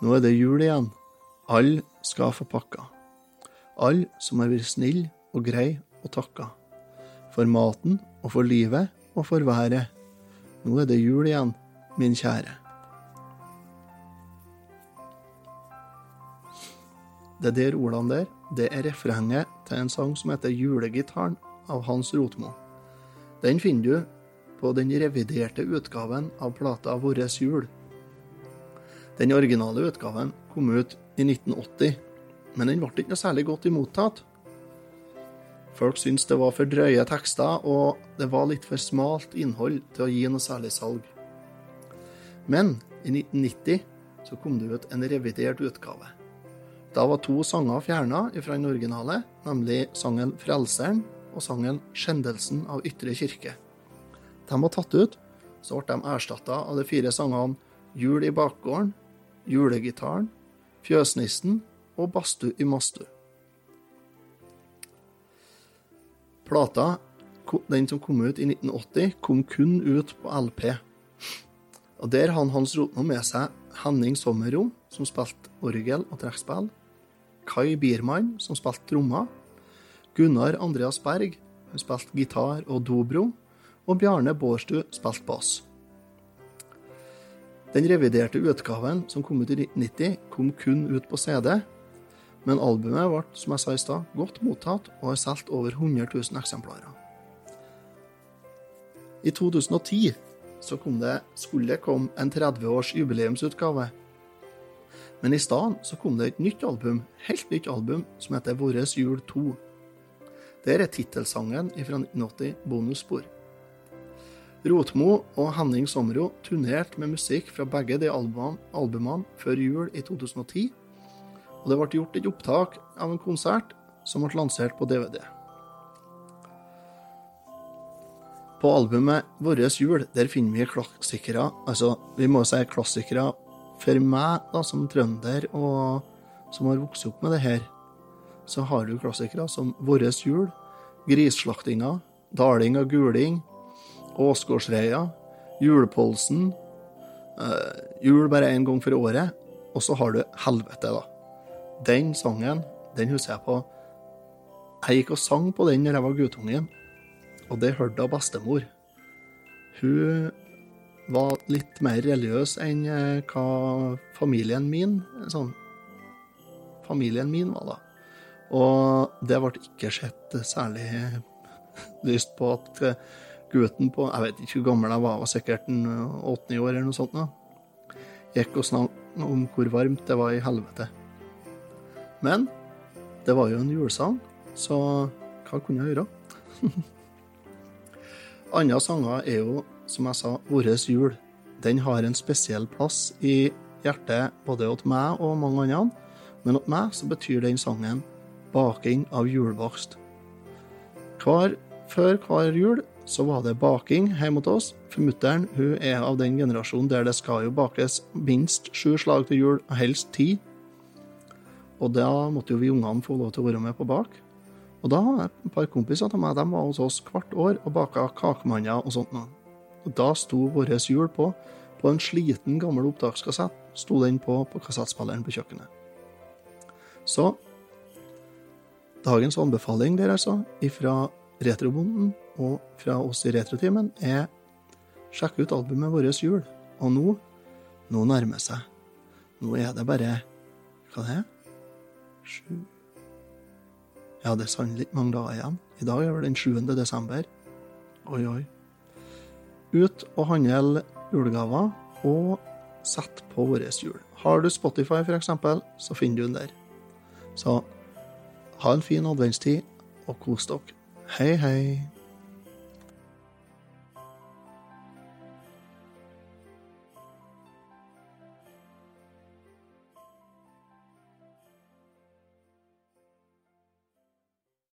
Nå er det jul igjen. Alle skal få pakka. Alle som har vært snille og grei og takka. For maten og for livet og for været. Nå er det jul igjen, min kjære. Det der ordene der, det er refrenget til en sang som heter Julegitaren av Hans Rotmo. Den finner du på den reviderte utgaven av plata Vårres jul. Den originale utgaven kom ut i 1980, men den ble ikke noe særlig godt imottatt. Folk syntes det var for drøye tekster, og det var litt for smalt innhold til å gi noe særlig salg. Men i 1990 så kom det ut en revidert utgave. Da var to sanger fjerna fra den originale, nemlig sangen 'Frelseren' og sangen 'Skjendelsen av Ytre kirke'. De var tatt ut, så ble de erstatta av de fire sangene 'Jul i bakgården', 'Julegitaren', 'Fjøsnissen' og bastu i Mastu'. Plata, den som kom ut i 1980, kom kun ut på LP. Og Der hadde Hans Rotmo med seg Henning Sommerrom, som spilte orgel og trekkspill, Kai Biermann, som spilte trommer, Gunnar Andreas Berg, som spilte gitar og dobro, og Bjarne Bårdstu spilte bass. Den reviderte utgaven som kom ut i 1990, kom kun ut på CD, men albumet ble, som jeg sa i stad, godt mottatt og har solgt over 100 000 eksemplarer. I 2010 så det, skulle det komme en 30-års jubileumsutgave. Men i stedet så kom det et nytt album, helt nytt album, som heter Vårres jul 2. Der er tittelsangen fra 1980 bonusspor. Rotmo og Henning Somro turnerte med musikk fra begge de albumene, før jul i 2010, og det ble gjort et opptak av en konsert som ble lansert på DVD. På albumet Vår jul der finner vi klassikere, altså vi må si klassikere for meg da, som trønder og som har vokst opp med det her. Så har du klassikere som Vår jul, Grisslaktinga, Daling og guling, Åsgårdsreia, Julepolsen, eh, Jul bare én gang for året, og så har du Helvete, da. Den sangen, den husker jeg på. Jeg gikk og sang på den når jeg var guttungen, og det hørte av bestemor. Hun var litt mer religiøs enn eh, hva familien min sånn, Familien min var da. Og det ble ikke sett særlig lyst på at eh, gutten på Jeg vet ikke hvor gammel jeg var, var sikkert 80 år eller noe sånt. Da. Gikk og snakket om hvor varmt det var i helvete. Men det var jo en julesang, så hva kunne jeg gjøre? Andre sanger er jo, som jeg sa, vår jul. Den har en spesiell plass i hjertet både åt meg og mange andre, men åt meg så betyr den sangen baking av julebakst. Hver, før hver jul så var det baking hjemme hos oss, for mutter'n er av den generasjonen der det skal jo bakes minst sju slag til jul, helst ti. Og da måtte jo vi ungene få lov til å være med på bak. Og da har jeg et par kompiser av meg de var hos oss hvert år og baka kakemanner og sånt. Og da sto vår jul på. På en sliten, gammel opptakskassett sto den på på kassettspilleren på kjøkkenet. Så dagens anbefaling der, altså, ifra Retrobonden og fra oss i Retrotimen, er sjekk ut albumet vårt Jul. Og nå, nå nærmer seg. Nå er det bare Hva det er? Sju Ja, det er sannelig ikke mange dager igjen. I dag er det den 7. desember. Oi, oi. Ut og handle julegaver, og sett på vårt jul. Har du Spotify, eksempel, så finner du den der. Så ha en fin adventstid, og kos dere. Hey, hey.